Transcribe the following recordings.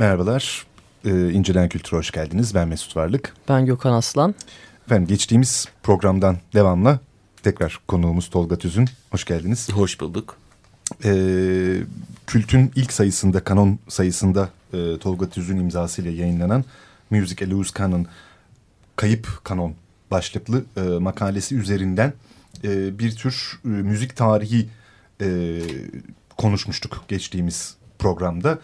Merhabalar, ee, İncelen Kültür'e hoş geldiniz. Ben Mesut Varlık. Ben Gökhan Aslan. Efendim geçtiğimiz programdan devamla tekrar konuğumuz Tolga Tüzün. Hoş geldiniz. Hoş bulduk. Ee, Kült'ün ilk sayısında, kanon sayısında e, Tolga Tüzün imzasıyla yayınlanan Music a Loose Canon, Kayıp Kanon başlıklı e, makalesi üzerinden e, bir tür e, müzik tarihi e, konuşmuştuk geçtiğimiz programda.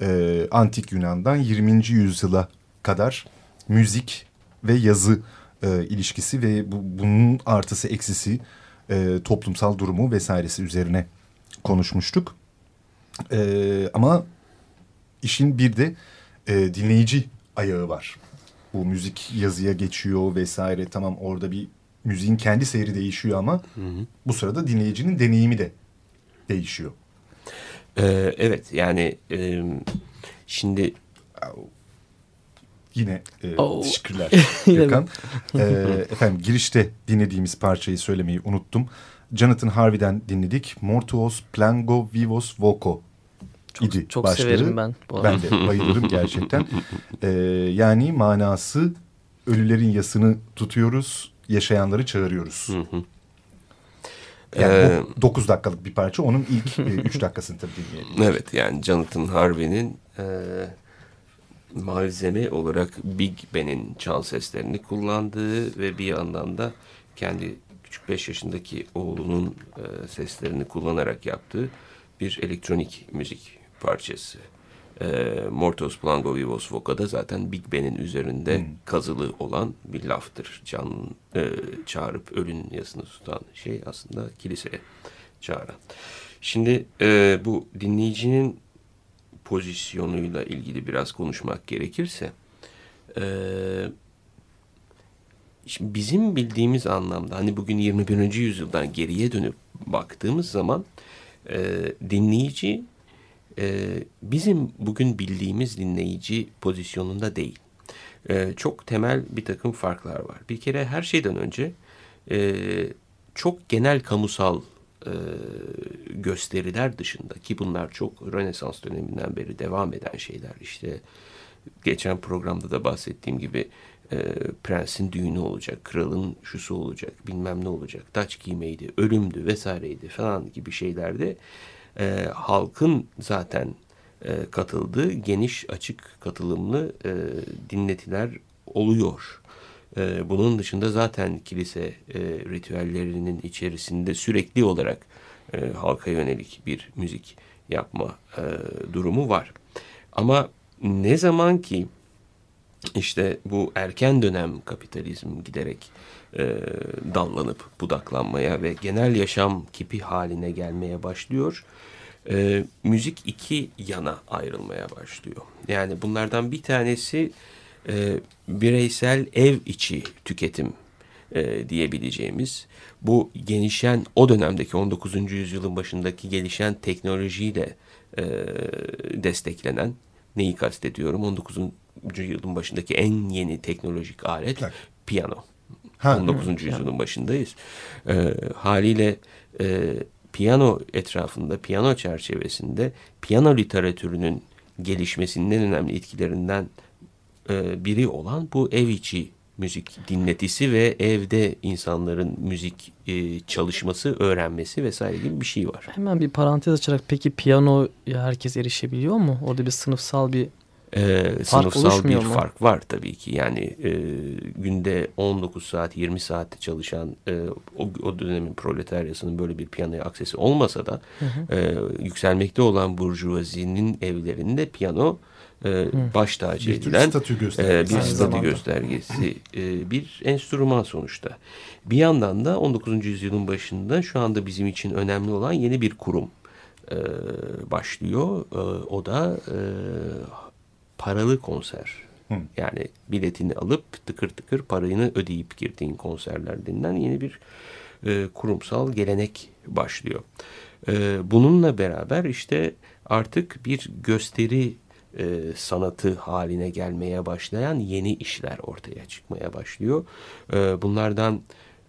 E, Antik Yunan'dan 20. yüzyıla kadar müzik ve yazı e, ilişkisi ve bu, bunun artısı eksisi e, toplumsal durumu vesairesi üzerine konuşmuştuk. E, ama işin bir de e, dinleyici ayağı var. Bu müzik yazıya geçiyor vesaire tamam orada bir müziğin kendi seyri değişiyor ama hı hı. bu sırada dinleyicinin deneyimi de değişiyor. Ee, evet yani e, şimdi yine e, oh. teşekkürler Gökhan. e, efendim girişte dinlediğimiz parçayı söylemeyi unuttum. Jonathan Harvey'den dinledik. Mortuos Plango Vivos Voco çok, idi çok başlığı. severim ben. Bu ben de bayılırım gerçekten. ee, yani manası ölülerin yasını tutuyoruz, yaşayanları çağırıyoruz. Yani ee, 9 dakikalık bir parça. Onun ilk 3 e, dakikasını tabii dinleyelim. Evet yani Jonathan Harvey'nin e, malzeme olarak Big Ben'in çal seslerini kullandığı ve bir yandan da kendi küçük 5 yaşındaki oğlunun e, seslerini kullanarak yaptığı bir elektronik müzik parçası. E, Mortos Plango Vivos Voca'da zaten Big Ben'in üzerinde hmm. kazılı olan bir laftır. Can e, çağırıp ölün yasını tutan şey aslında kiliseye çağıran. Şimdi e, bu dinleyicinin pozisyonuyla ilgili biraz konuşmak gerekirse e, şimdi bizim bildiğimiz anlamda hani bugün 21. yüzyıldan geriye dönüp baktığımız zaman e, dinleyici e, bizim bugün bildiğimiz dinleyici pozisyonunda değil. E, çok temel bir takım farklar var. Bir kere her şeyden önce e, çok genel kamusal e, gösteriler dışında ki bunlar çok Rönesans döneminden beri devam eden şeyler. İşte geçen programda da bahsettiğim gibi e, prensin düğünü olacak, kralın şusu olacak, bilmem ne olacak, taç giymeydi, ölümdü vesaireydi falan gibi şeylerde e, halkın zaten e, katıldığı geniş açık katılımlı e, dinletiler oluyor. E, bunun dışında zaten kilise e, ritüellerinin içerisinde sürekli olarak e, halka yönelik bir müzik yapma e, durumu var. Ama ne zaman ki işte bu erken dönem kapitalizm giderek e, dallanıp budaklanmaya ve genel yaşam kipi haline gelmeye başlıyor. E, müzik iki yana ayrılmaya başlıyor. Yani bunlardan bir tanesi e, bireysel ev içi tüketim e, diyebileceğimiz bu genişen o dönemdeki 19. yüzyılın başındaki gelişen teknolojiyle e, desteklenen neyi kastediyorum 19. yüzyılın başındaki en yeni teknolojik alet evet. piyano. Ha, 19. Evet, yüzyılın yani. başındayız. E, haliyle e, piyano etrafında, piyano çerçevesinde piyano literatürünün gelişmesinin en önemli etkilerinden e, biri olan bu ev içi müzik dinletisi ve evde insanların müzik e, çalışması, öğrenmesi vesaire gibi bir şey var. Hemen bir parantez açarak peki piyano herkes erişebiliyor mu? Orada bir sınıfsal bir e, sınıfsal bir mu? fark var tabii ki. Yani e, günde 19 saat 20 saat çalışan e, o, o dönemin proletaryasının böyle bir piyanoya aksesi olmasa da hı hı. E, yükselmekte olan burjuvazinin evlerinde piyano e, baş tacı bir edilen statü göstergesi, e, bir statü göstergesi e, bir enstrüman sonuçta. Bir yandan da 19. yüzyılın başında şu anda bizim için önemli olan yeni bir kurum e, başlıyor. E, o da e, paralı konser. Hı. Yani biletini alıp tıkır tıkır parayını ödeyip girdiğin konserler denilen yeni bir e, kurumsal gelenek başlıyor. E, bununla beraber işte artık bir gösteri e, sanatı haline gelmeye başlayan yeni işler ortaya çıkmaya başlıyor. E, bunlardan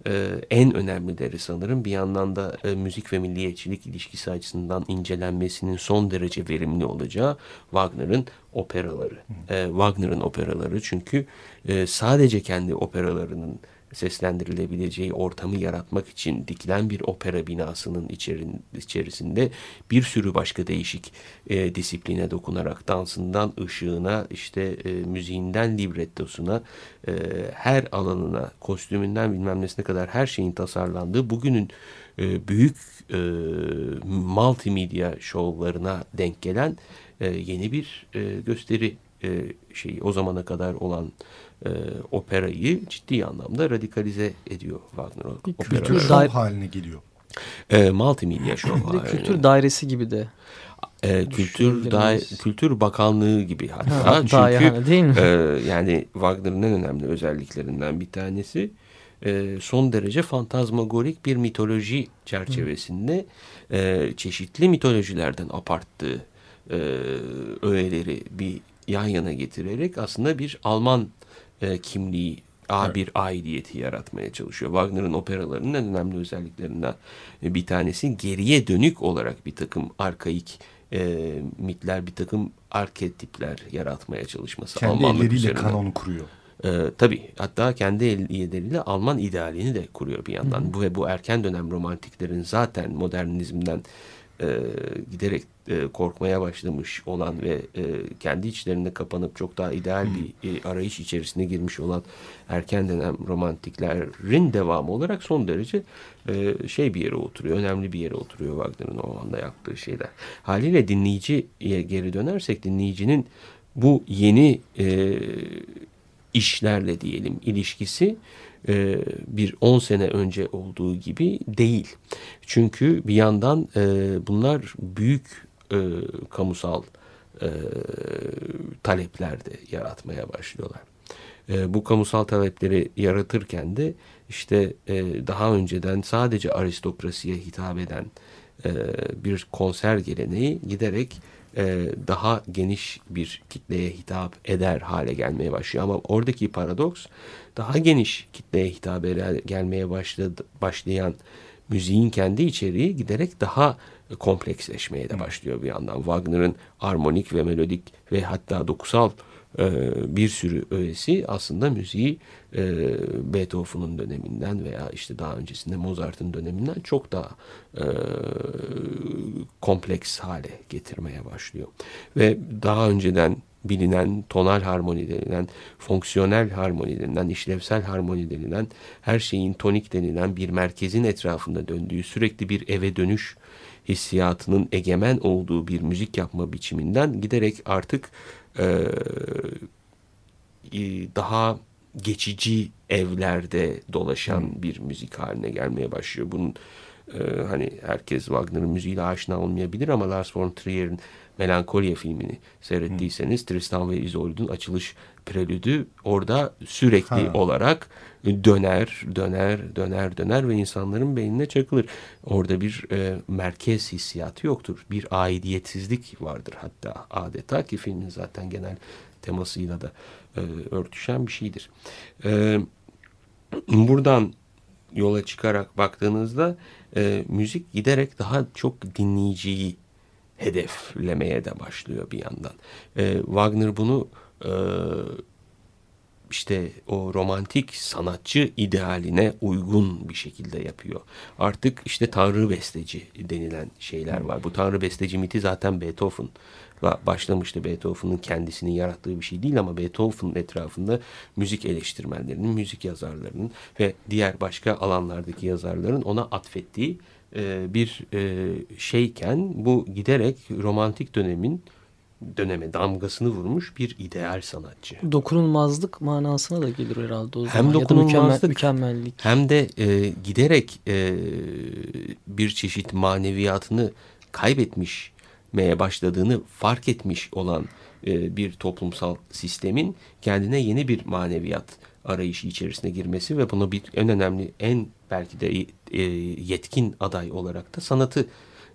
e, en önemlileri sanırım bir yandan da e, müzik ve milliyetçilik ilişkisi açısından incelenmesinin son derece verimli olacağı Wagner'ın operaları. E, Wagner'ın operaları çünkü e, sadece kendi operalarının seslendirilebileceği ortamı yaratmak için dikilen bir opera binasının içerin, içerisinde bir sürü başka değişik e, disipline dokunarak dansından ışığına işte e, müziğinden librettosuna e, her alanına kostümünden bilmem nesine kadar her şeyin tasarlandığı bugünün e, büyük e, multimedya şovlarına denk gelen e, yeni bir e, gösteri e, şeyi o zamana kadar olan e, operayı ciddi anlamda radikalize ediyor Wagner. Bir. Kültür şov haline geliyor. E, multimedya şov. Haline. kültür dairesi gibi de. E, kültür, da, kültür bakanlığı gibi hatta. Ha, çünkü yani değil mi? e, yani Wagner'ın en önemli özelliklerinden bir tanesi e, son derece fantazmagorik bir mitoloji çerçevesinde e, çeşitli mitolojilerden aparttığı e, öğeleri bir yan yana getirerek aslında bir Alman e, kimliği A bir aidiyeti yaratmaya çalışıyor. Wagner'ın operalarının en önemli özelliklerinden bir tanesi geriye dönük olarak bir takım arkaik e, mitler, bir takım arketipler yaratmaya çalışması. Kendi Almanlık elleriyle üzerinden. kanonu kuruyor. Ee, tabii hatta kendi elleriyle Alman idealini de kuruyor bir yandan. Bu ve bu erken dönem romantiklerin zaten modernizmden e, giderek e, korkmaya başlamış olan ve e, kendi içlerinde kapanıp çok daha ideal bir e, arayış içerisine girmiş olan erken dönem romantiklerin devamı olarak son derece e, şey bir yere oturuyor. Önemli bir yere oturuyor Wagner'ın o anda yaptığı şeyler. Haliyle dinleyiciye geri dönersek dinleyicinin bu yeni e, işlerle diyelim ilişkisi e, bir 10 sene önce olduğu gibi değil. Çünkü bir yandan e, bunlar büyük e, kamusal e, talepler de yaratmaya başlıyorlar. E, bu kamusal talepleri yaratırken de işte e, daha önceden sadece aristokrasiye hitap eden e, bir konser geleneği giderek e, daha geniş bir kitleye hitap eder hale gelmeye başlıyor. Ama oradaki paradoks daha geniş kitleye hitap eder, gelmeye başladı, başlayan müziğin kendi içeriği giderek daha kompleksleşmeye de başlıyor bir yandan. Wagner'ın armonik ve melodik ve hatta dokusal bir sürü öğesi aslında müziği e, Beethoven'un döneminden veya işte daha öncesinde Mozart'ın döneminden çok daha e, kompleks hale getirmeye başlıyor. Ve daha önceden bilinen tonal harmoni denilen, fonksiyonel harmoni denilen, işlevsel harmoni denilen, her şeyin tonik denilen bir merkezin etrafında döndüğü sürekli bir eve dönüş hissiyatının egemen olduğu bir müzik yapma biçiminden giderek artık e, daha geçici evlerde dolaşan bir müzik haline gelmeye başlıyor. Bunun e, hani herkes Wagner'ın müziğiyle aşina olmayabilir ama Lars von Trier'in Melankolya filmini seyrettiyseniz Tristan ve Isolde'un açılış prelüdü orada sürekli Ha. olarak döner, döner, döner, döner ve insanların beynine çakılır. Orada bir e, merkez hissiyatı yoktur. Bir aidiyetsizlik vardır hatta adeta ki filmin zaten genel temasıyla da e, örtüşen bir şeydir. E, buradan yola çıkarak baktığınızda e, müzik giderek daha çok dinleyiciyi hedeflemeye de başlıyor bir yandan. E, Wagner bunu e, işte o romantik sanatçı idealine uygun bir şekilde yapıyor. Artık işte tanrı besteci denilen şeyler var. Bu tanrı besteci miti zaten Beethoven başlamıştı. Beethoven'ın kendisini yarattığı bir şey değil ama Beethoven'ın etrafında müzik eleştirmenlerinin, müzik yazarlarının ve diğer başka alanlardaki yazarların ona atfettiği bir şeyken bu giderek romantik dönemin döneme damgasını vurmuş bir ideal sanatçı. Dokunulmazlık manasına da gelir herhalde o zaman. Hem dokunulmazlık, mükemmel- mükemmellik. Hem de e, giderek e, bir çeşit maneviyatını kaybetmişmeye başladığını fark etmiş olan e, bir toplumsal sistemin kendine yeni bir maneviyat arayışı içerisine girmesi ve bunu bir en önemli, en belki de e, yetkin aday olarak da sanatı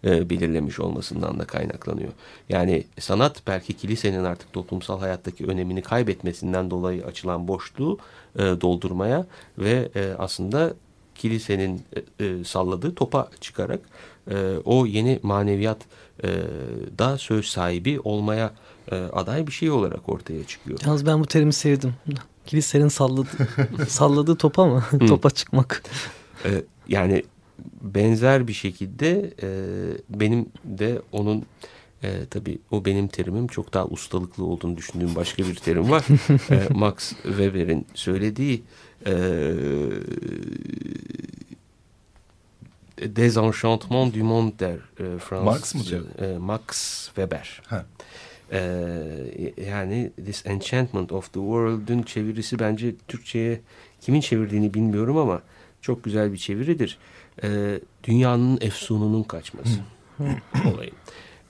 e, belirlemiş olmasından da kaynaklanıyor. Yani sanat belki kilisenin artık toplumsal hayattaki önemini kaybetmesinden dolayı açılan boşluğu e, doldurmaya ve e, aslında kilisenin e, e, salladığı topa çıkarak e, o yeni maneviyat e, da söz sahibi olmaya e, aday bir şey olarak ortaya çıkıyor. Yalnız ben bu terimi sevdim. Kilisenin salladığı, salladığı topa mı? Topa çıkmak. Ee, yani benzer bir şekilde e, benim de onun e, tabii o benim terimim çok daha ustalıklı olduğunu düşündüğüm başka bir terim var. e, Max Weber'in söylediği e, Desenchantement du monde der e, Fransız. Max mı diyor? E, Max Weber. Ha. Ee, yani This Enchantment of the World'ün çevirisi bence Türkçe'ye kimin çevirdiğini bilmiyorum ama çok güzel bir çeviridir. Ee, dünyanın efsununun kaçması olayı.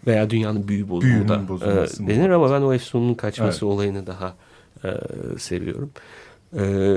Veya dünyanın büyü Büyünün da bozulması e, denir ama ben o efsunun kaçması Evet. olayını daha e, seviyorum. Ee,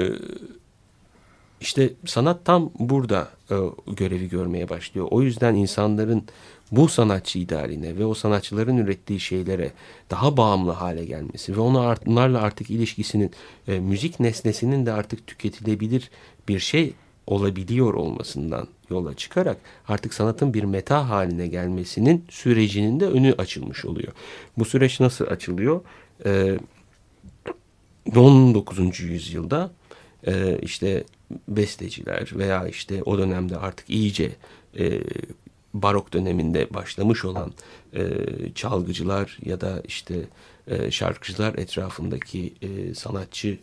işte sanat tam burada e, görevi görmeye başlıyor. O yüzden insanların bu sanatçı idealine ve o sanatçıların ürettiği şeylere daha bağımlı hale gelmesi ve onu art, onlarla artık ilişkisinin e, müzik nesnesinin de artık tüketilebilir bir şey olabiliyor olmasından yola çıkarak artık sanatın bir meta haline gelmesinin sürecinin de önü açılmış oluyor. Bu süreç nasıl açılıyor? Ee, 19. yüzyılda e, işte besteciler veya işte o dönemde artık iyice e, barok döneminde başlamış olan e, çalgıcılar ya da işte e, şarkıcılar etrafındaki e, sanatçı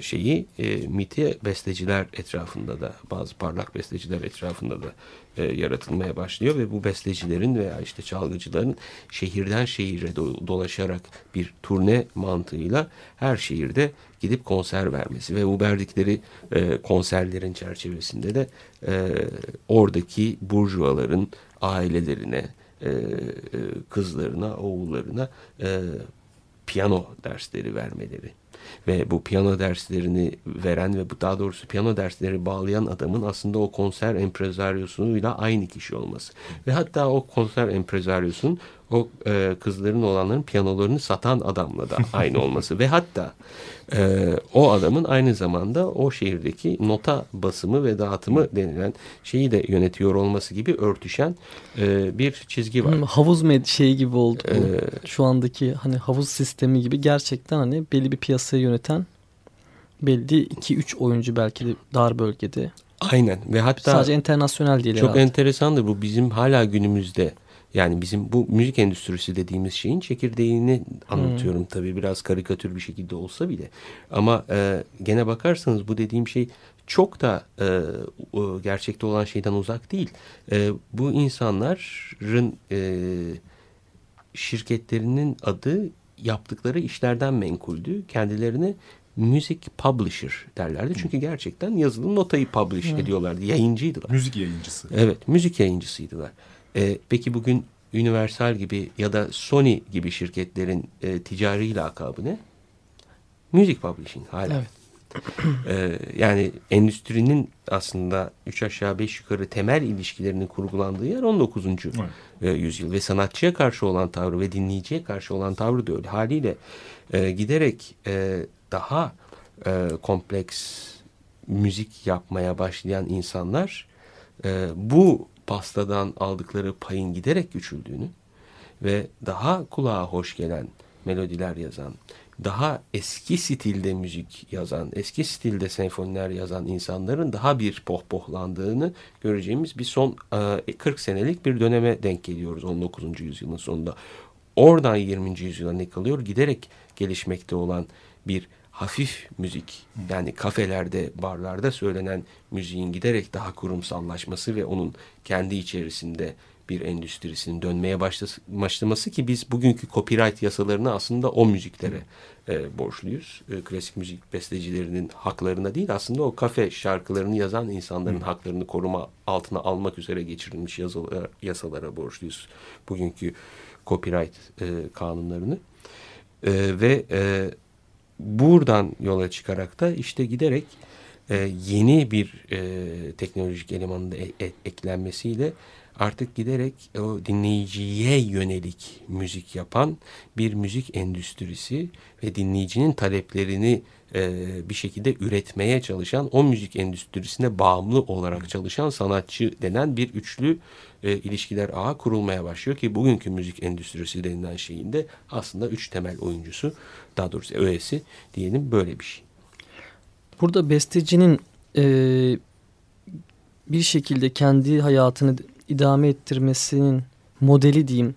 şeyi e, miti besteciler etrafında da bazı parlak besteciler etrafında da e, yaratılmaya başlıyor ve bu bestecilerin veya işte çalgıcıların şehirden şehire do- dolaşarak bir turne mantığıyla her şehirde gidip konser vermesi ve bu verdikleri e, konserlerin çerçevesinde de e, oradaki burjuvaların ailelerine e, e, kızlarına, oğullarına e, piyano dersleri vermeleri ve bu piyano derslerini veren ve bu daha doğrusu piyano dersleri bağlayan adamın aslında o konser empresaryosuyla aynı kişi olması. Ve hatta o konser empresaryosunun o e, kızların olanların piyanolarını satan adamla da aynı olması. ve hatta e, o adamın aynı zamanda o şehirdeki nota basımı ve dağıtımı denilen şeyi de yönetiyor olması gibi örtüşen e, bir çizgi var. Hmm, havuz med şeyi gibi oldu. Ee, Şu andaki hani havuz sistemi gibi gerçekten hani belli bir piyasayı yöneten belli 2-3 oyuncu belki de dar bölgede. Aynen ve hatta Sadece internasyonel değil Çok herhalde. enteresandır bu bizim hala günümüzde yani bizim bu müzik endüstrisi dediğimiz şeyin çekirdeğini anlatıyorum tabii biraz karikatür bir şekilde olsa bile. Ama e, gene bakarsanız bu dediğim şey çok da e, gerçekte olan şeyden uzak değil. E, bu insanların e, şirketlerinin adı yaptıkları işlerden menkuldü. Kendilerine music publisher derlerdi. Çünkü gerçekten yazılı notayı publish ediyorlardı. Yayıncıydılar. Müzik yayıncısı. Evet, müzik yayıncısıydılar. Ee, peki bugün Universal gibi ya da Sony gibi şirketlerin e, ticari lakabı ne? Music Publishing hala. Evet. Ee, yani endüstrinin aslında üç aşağı beş yukarı temel ilişkilerinin kurgulandığı yer 19. e, yüzyıl ve sanatçıya karşı olan tavrı ve dinleyiciye karşı olan tavrı da öyle. Haliyle e, giderek e, daha e, kompleks müzik yapmaya başlayan insanlar e, bu pastadan aldıkları payın giderek küçüldüğünü ve daha kulağa hoş gelen melodiler yazan, daha eski stilde müzik yazan, eski stilde senfoniler yazan insanların daha bir pohpohlandığını göreceğimiz bir son e, 40 senelik bir döneme denk geliyoruz 19. yüzyılın sonunda. Oradan 20. yüzyıla ne kalıyor? Giderek gelişmekte olan bir hafif müzik yani kafelerde, barlarda söylenen müziğin giderek daha kurumsallaşması ve onun kendi içerisinde bir endüstrisinin dönmeye başlaması ki biz bugünkü copyright yasalarını aslında o müziklere e, borçluyuz. E, klasik müzik bestecilerinin haklarına değil aslında o kafe şarkılarını yazan insanların haklarını koruma altına almak üzere geçirilmiş yasalara, yasalara borçluyuz. Bugünkü copyright e, kanunlarını. E, ve e, buradan yola çıkarak da işte giderek e, yeni bir e, teknolojik elemanın da e- e- eklenmesiyle artık giderek o dinleyiciye yönelik müzik yapan bir müzik endüstrisi ve dinleyicinin taleplerini e, bir şekilde üretmeye çalışan o müzik endüstrisine bağımlı olarak çalışan sanatçı denen bir üçlü e, ilişkiler ağı kurulmaya başlıyor ki bugünkü müzik endüstrisi denilen şeyin de aslında üç temel oyuncusu daha doğrusu öğesi diyelim böyle bir şey. Burada bestecinin e, bir şekilde kendi hayatını idame ettirmesinin modeli diyeyim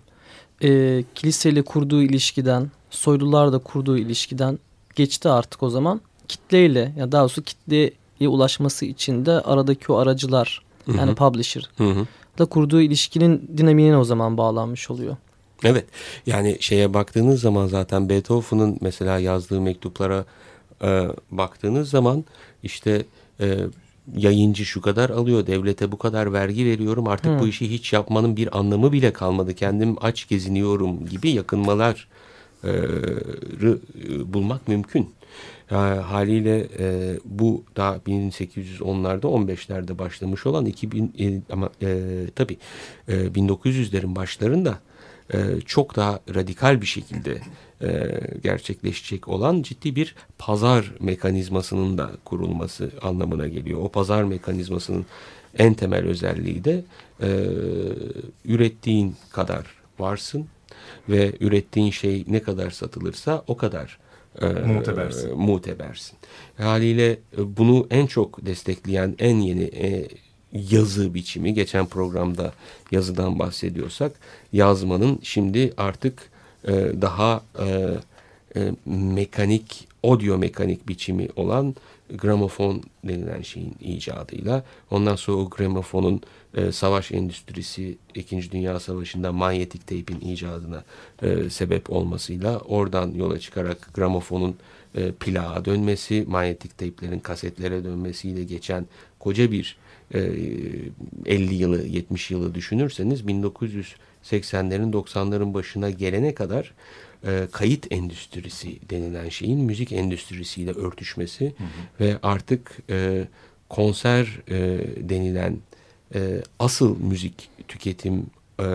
e, kiliseyle kurduğu ilişkiden soylularla kurduğu ilişkiden geçti artık o zaman kitleyle ya daha doğrusu kitleye ulaşması için de aradaki o aracılar yani Hı hı. publisher Hı hı. da kurduğu ilişkinin dinamiğine o zaman bağlanmış oluyor. Evet yani şeye baktığınız zaman zaten Beethoven'ın mesela yazdığı mektuplara e, baktığınız zaman işte e, yayıncı şu kadar alıyor devlete bu kadar vergi veriyorum artık Hı. bu işi hiç yapmanın bir anlamı bile kalmadı kendim aç geziniyorum gibi yakınmalar e, e, bulmak mümkün. Ha- haliyle e, bu daha 1810'larda 15'lerde başlamış olan 2000 e, ama e, tabii e, 1900'lerin başlarında e, çok daha radikal bir şekilde e, gerçekleşecek olan ciddi bir pazar mekanizmasının da kurulması anlamına geliyor. O pazar mekanizmasının en temel özelliği de e, ürettiğin kadar varsın ve ürettiğin şey ne kadar satılırsa o kadar e, Mutebersin. mutebersin. Haliyle e, bunu en çok destekleyen en yeni e, yazı biçimi. Geçen programda yazıdan bahsediyorsak yazmanın şimdi artık e, daha e, e, mekanik audio mekanik biçimi olan gramofon denilen şeyin icadıyla ondan sonra o gramofonun e, savaş endüstrisi 2. Dünya Savaşı'nda manyetik teypin icadına e, sebep olmasıyla oradan yola çıkarak gramofonun e, plağa dönmesi, manyetik teyplerin kasetlere dönmesiyle geçen koca bir e, 50 yılı 70 yılı düşünürseniz 1980'lerin 90'ların başına gelene kadar e, kayıt endüstrisi denilen şeyin müzik endüstrisiyle örtüşmesi ve artık e, konser e, denilen e, asıl müzik tüketim e,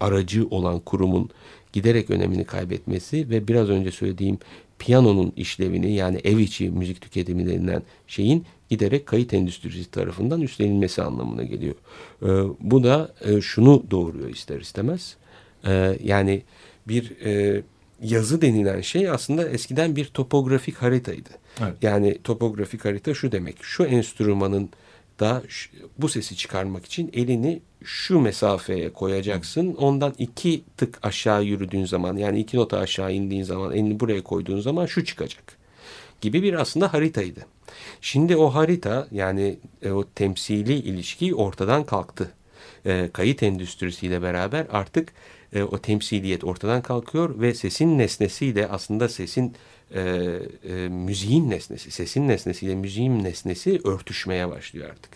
aracı olan kurumun giderek önemini kaybetmesi ve biraz önce söylediğim piyanonun işlevini yani ev içi müzik tüketimi denilen şeyin giderek kayıt endüstrisi tarafından üstlenilmesi anlamına geliyor. E, bu da e, şunu doğuruyor ister istemez. E, yani bir e, yazı denilen şey aslında eskiden bir topografik haritaydı. Evet. Yani topografik harita şu demek. Şu enstrümanın da bu sesi çıkarmak için elini şu mesafeye koyacaksın. Ondan iki tık aşağı yürüdüğün zaman yani iki nota aşağı indiğin zaman elini buraya koyduğun zaman şu çıkacak. Gibi bir aslında haritaydı. Şimdi o harita yani e, o temsili ilişki ortadan kalktı. E, kayıt endüstrisiyle beraber artık e, o temsiliyet ortadan kalkıyor ve sesin nesnesiyle aslında sesin e, e, müziğin nesnesi, sesin nesnesiyle müziğin nesnesi örtüşmeye başlıyor artık.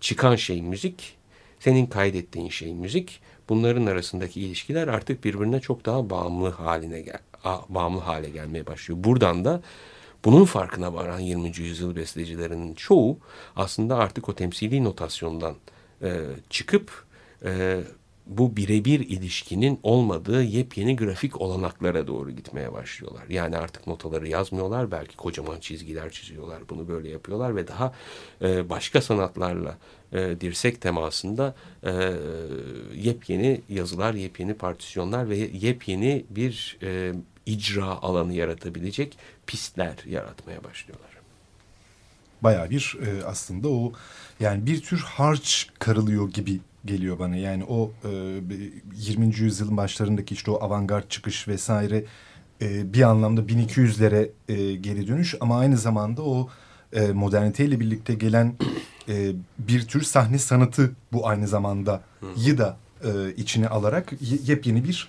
Çıkan şey müzik, senin kaydettiğin şey müzik. Bunların arasındaki ilişkiler artık birbirine çok daha bağımlı haline gel bağımlı hale gelmeye başlıyor. Buradan da bunun farkına varan 20. yüzyıl bestecilerinin çoğu aslında artık o temsili notasyondan e, çıkıp e, bu birebir ilişkinin olmadığı yepyeni grafik olanaklara doğru gitmeye başlıyorlar. Yani artık notaları yazmıyorlar, belki kocaman çizgiler çiziyorlar, bunu böyle yapıyorlar ve daha e, başka sanatlarla e, dirsek temasında e, yepyeni yazılar, yepyeni partisyonlar ve yepyeni bir e, icra alanı yaratabilecek pistler yaratmaya başlıyorlar. Bayağı bir e, aslında o yani bir tür harç karılıyor gibi geliyor bana. Yani o e, 20. yüzyılın başlarındaki işte o avantgard çıkış vesaire e, bir anlamda 1200'lere e, geri dönüş ama aynı zamanda o e, moderniteyle birlikte gelen e, bir tür sahne sanatı bu aynı zamanda yı da e, içine alarak ye- yepyeni bir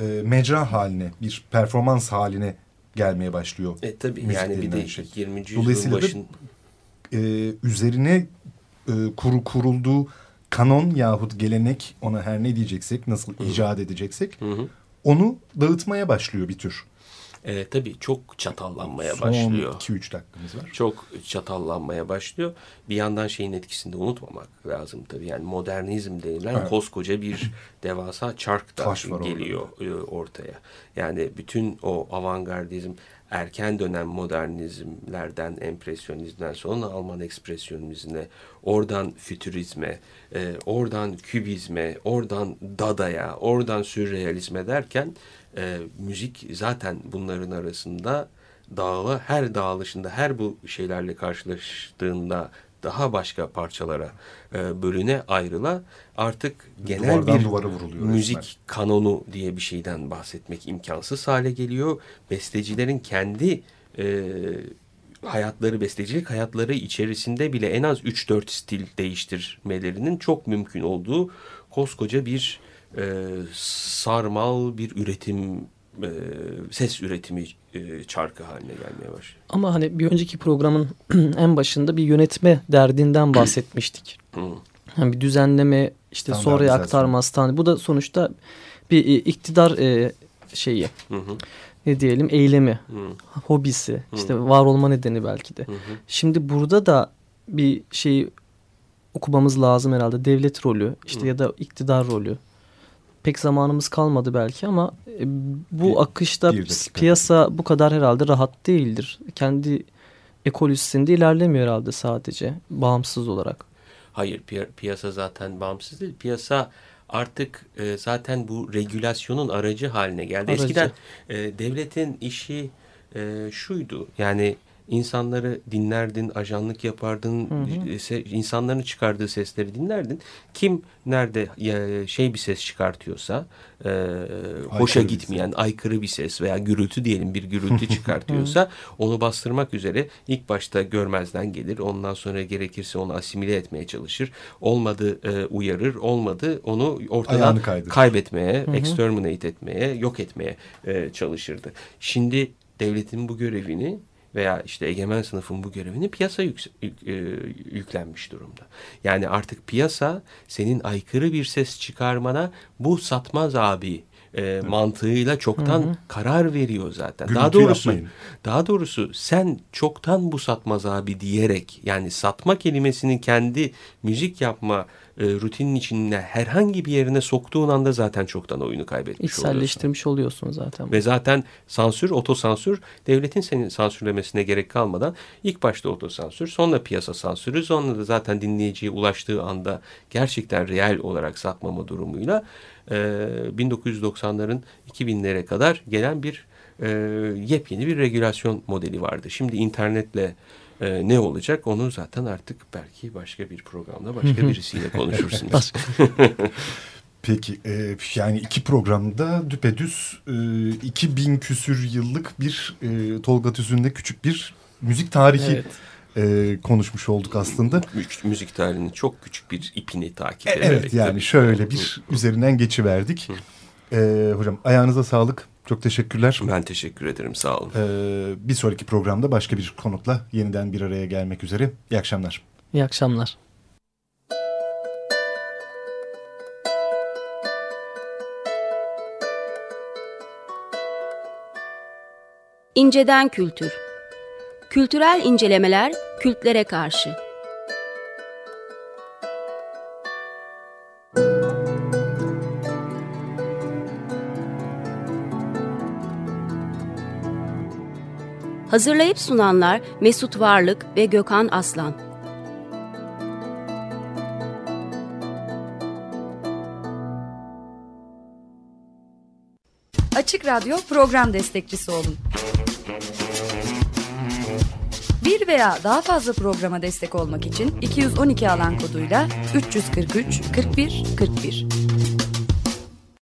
e, mecra haline, bir performans haline gelmeye başlıyor. E tabii yani bir de şey. 20. yüzyılın Dolayısıyla da başın e, üzerine e, kuru kurulduğu kanon yahut gelenek ona her ne diyeceksek nasıl icat edeceksek Hı hı. onu dağıtmaya başlıyor bir tür. E, tabii çok çatallanmaya Son başlıyor. 2-3 dakikamız var. Çok çatallanmaya başlıyor. Bir yandan şeyin etkisini de unutmamak lazım tabii. Yani modernizm denilen Evet. koskoca bir devasa çark da geliyor e, ortaya. Yani bütün o avantgardizm erken dönem modernizmlerden, empresyonizmden sonra Alman ekspresyonizmine, oradan fütürizme, e, oradan kübizme, oradan dadaya, oradan sürrealizme derken e, müzik zaten bunların arasında dağıla her dağılışında her bu şeylerle karşılaştığında daha başka parçalara e, bölüne ayrıla artık genel Duvardan bir duvara vuruluyor müzik resmen. kanonu diye bir şeyden bahsetmek imkansız hale geliyor. Bestecilerin kendi e, hayatları, bestecilik hayatları içerisinde bile en az 3-4 stil değiştirmelerinin çok mümkün olduğu koskoca bir e, sarmal bir üretim, e, ses üretimi e, çarkı haline gelmeye başlıyor. Ama hani bir önceki programın en başında bir yönetme derdinden bahsetmiştik. Hı. Yani bir düzenleme işte sonraya Standartizasyon. aktarma stand. Bu da sonuçta bir e, iktidar e, şeyi Hı hı, ne diyelim eylemi, hı, hobisi, işte var olma nedeni belki de. hı hı. Şimdi burada da bir şey okumamız lazım herhalde. Devlet rolü işte Hı. ya da iktidar rolü. Pek zamanımız kalmadı belki ama e, bu Bir- akışta bir piyasa bu kadar herhalde rahat değildir. Kendi ekolojisinde ilerlemiyor herhalde sadece bağımsız olarak. Hayır piya- piyasa zaten bağımsız değil. Piyasa artık e, zaten bu regülasyonun aracı haline geldi. Aracı. Eskiden e, devletin işi e, şuydu yani insanları dinlerdin, ajanlık yapardın, Hı hı. e, insanların çıkardığı sesleri dinlerdin. Kim nerede şey bir ses çıkartıyorsa, e, hoşa bir gitmeyen, aykırı bir ses veya gürültü diyelim bir gürültü çıkartıyorsa onu bastırmak üzere ilk başta görmezden gelir. Ondan sonra gerekirse onu asimile etmeye çalışır. Olmadı e, uyarır, olmadı onu ortadan kaybetmeye, Hı hı. exterminate etmeye, yok etmeye e, çalışırdı. Şimdi devletin bu görevini veya işte egemen sınıfın bu görevini piyasa yük- yük- e, yüklenmiş durumda. Yani artık piyasa senin aykırı bir ses çıkarmana bu satmaz abi e, mantığıyla çoktan Hı hı. karar veriyor zaten. Gürültü daha doğrusu yapmayın. daha doğrusu sen çoktan bu satmaz abi diyerek yani satma kelimesini kendi müzik yapma e, rutinin içine herhangi bir yerine soktuğun anda zaten çoktan oyunu kaybetmiş oluyorsun. İçselleştirmiş oluyorsun zaten. Ve zaten sansür, otosansür devletin senin sansürlemesine gerek kalmadan ilk başta otosansür, sonra piyasa sansürü, sonra da zaten dinleyiciye ulaştığı anda gerçekten reel olarak satmama durumuyla e, 1990'ların 2000'lere kadar gelen bir e, yepyeni bir regülasyon modeli vardı. Şimdi internetle e, ne olacak onu zaten artık belki başka bir programda başka birisiyle konuşursunuz. Peki e, yani iki programda düpedüz e, 2000 küsür yıllık bir e, Tolga Tüzün'de küçük bir müzik tarihi Evet. e, konuşmuş olduk aslında. Müzik, müzik tarihinin çok küçük bir ipini takip E, ederek. evet yani tabii. şöyle bir üzerinden geçiverdik. E, hocam ayağınıza sağlık. Çok teşekkürler. Ben teşekkür ederim sağ olun. E, bir sonraki programda başka bir konukla yeniden bir araya gelmek üzere. İyi akşamlar. İyi akşamlar. İnceden kültür. Kültürel incelemeler kültlere karşı. Hazırlayıp sunanlar Mesut Varlık ve Gökhan Aslan. Açık Radyo program destekçisi olun. Bir veya daha fazla programa destek olmak için 212 alan koduyla 343 41 41